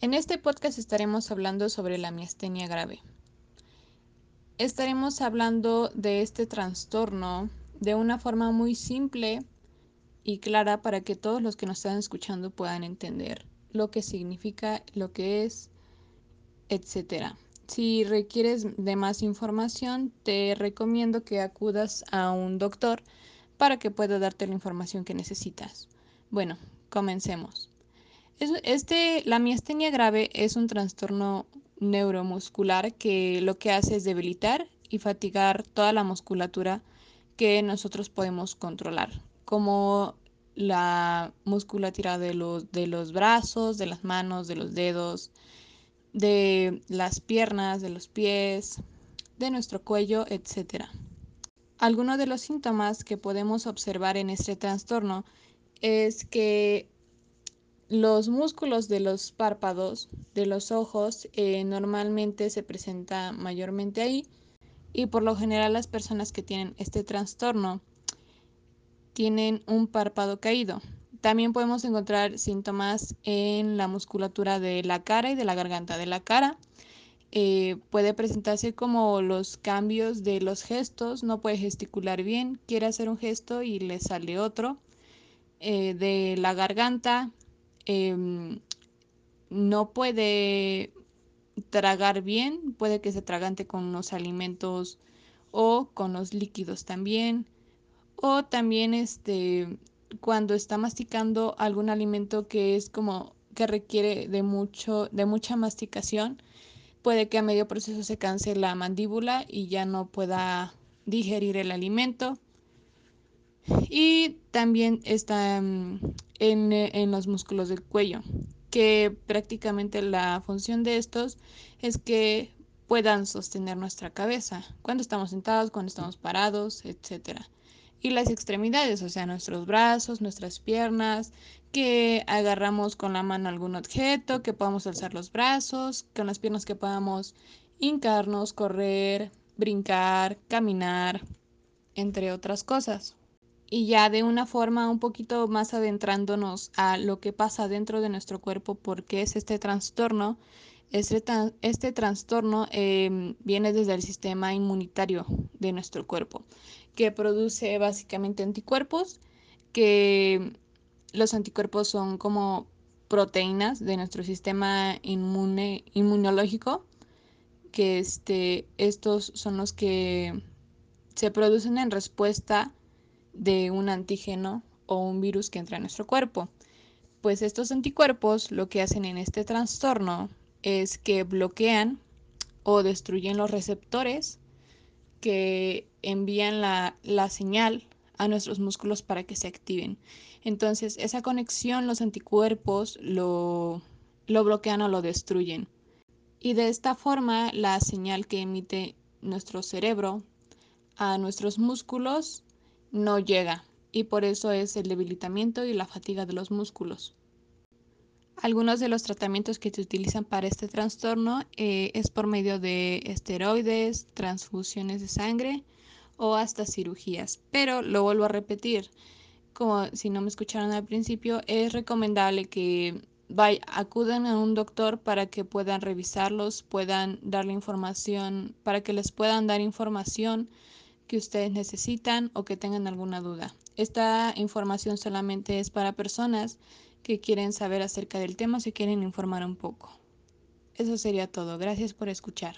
En este podcast estaremos hablando sobre la miastenia grave. Estaremos hablando de este trastorno de una forma muy simple y clara para que todos los que nos están escuchando puedan entender lo que significa, lo que es, etc. Si requieres de más información, te recomiendo que acudas a un doctor para que pueda darte la información que necesitas. Bueno, comencemos. Este, la miastenia grave es un trastorno neuromuscular que lo que hace es debilitar y fatigar toda la musculatura que nosotros podemos controlar, como la musculatura de los, de los brazos, de las manos, de los dedos, de las piernas, de los pies, de nuestro cuello, etc. Algunos de los síntomas que podemos observar en este trastorno es que los músculos de los párpados, de los ojos, eh, normalmente se presenta mayormente ahí y por lo general las personas que tienen este trastorno tienen un párpado caído. También podemos encontrar síntomas en la musculatura de la cara y de la garganta de la cara. Eh, puede presentarse como los cambios de los gestos, no puede gesticular bien, quiere hacer un gesto y le sale otro. Eh, de la garganta Em, no puede tragar bien, puede que se tragante con los alimentos o con los líquidos también. O también este, cuando está masticando algún alimento que es como que requiere de, mucho, de mucha masticación, puede que a medio proceso se canse la mandíbula y ya no pueda digerir el alimento. Y también está mm, en, los músculos del cuello, que prácticamente la función de estos es que puedan sostener nuestra cabeza cuando estamos sentados, cuando estamos parados, etc. Y las extremidades, o sea, nuestros brazos, nuestras piernas, que agarramos con la mano algún objeto, que podamos alzar los brazos, con las piernas que podamos hincarnos, correr, brincar, caminar, entre otras cosas y ya de una forma un poquito más adentrándonos a lo que pasa dentro de nuestro cuerpo, porque es este trastorno. Este, este trastorno em, viene desde el sistema inmunitario de nuestro cuerpo, que produce básicamente anticuerpos, que los anticuerpos son como proteínas de nuestro sistema inmune, inmunológico, que este, estos son los que se producen en respuesta de un antígeno o un virus que entra en nuestro cuerpo. Pues estos anticuerpos lo que hacen en este trastorno es que bloquean o destruyen los receptores que envían la, señal a nuestros músculos para que se activen. Entonces, esa conexión los anticuerpos lo, lo bloquean o lo destruyen. Y de esta forma, la señal que emite nuestro cerebro a nuestros músculos no llega y por eso es el debilitamiento y la fatiga de los músculos. Algunos de los tratamientos que se utilizan para este trastorno eh, es por medio de esteroides, transfusiones de sangre o hasta cirugías. Pero lo vuelvo a repetir, como si no me escucharon al principio, es recomendable que acudan a un doctor para que puedan revisarlos, puedan darle información, para que les puedan dar información que ustedes necesitan o que tengan alguna duda. Esta información solamente es para personas que quieren saber acerca del tema se quieren informar un poco. Eso sería todo. Gracias por escuchar.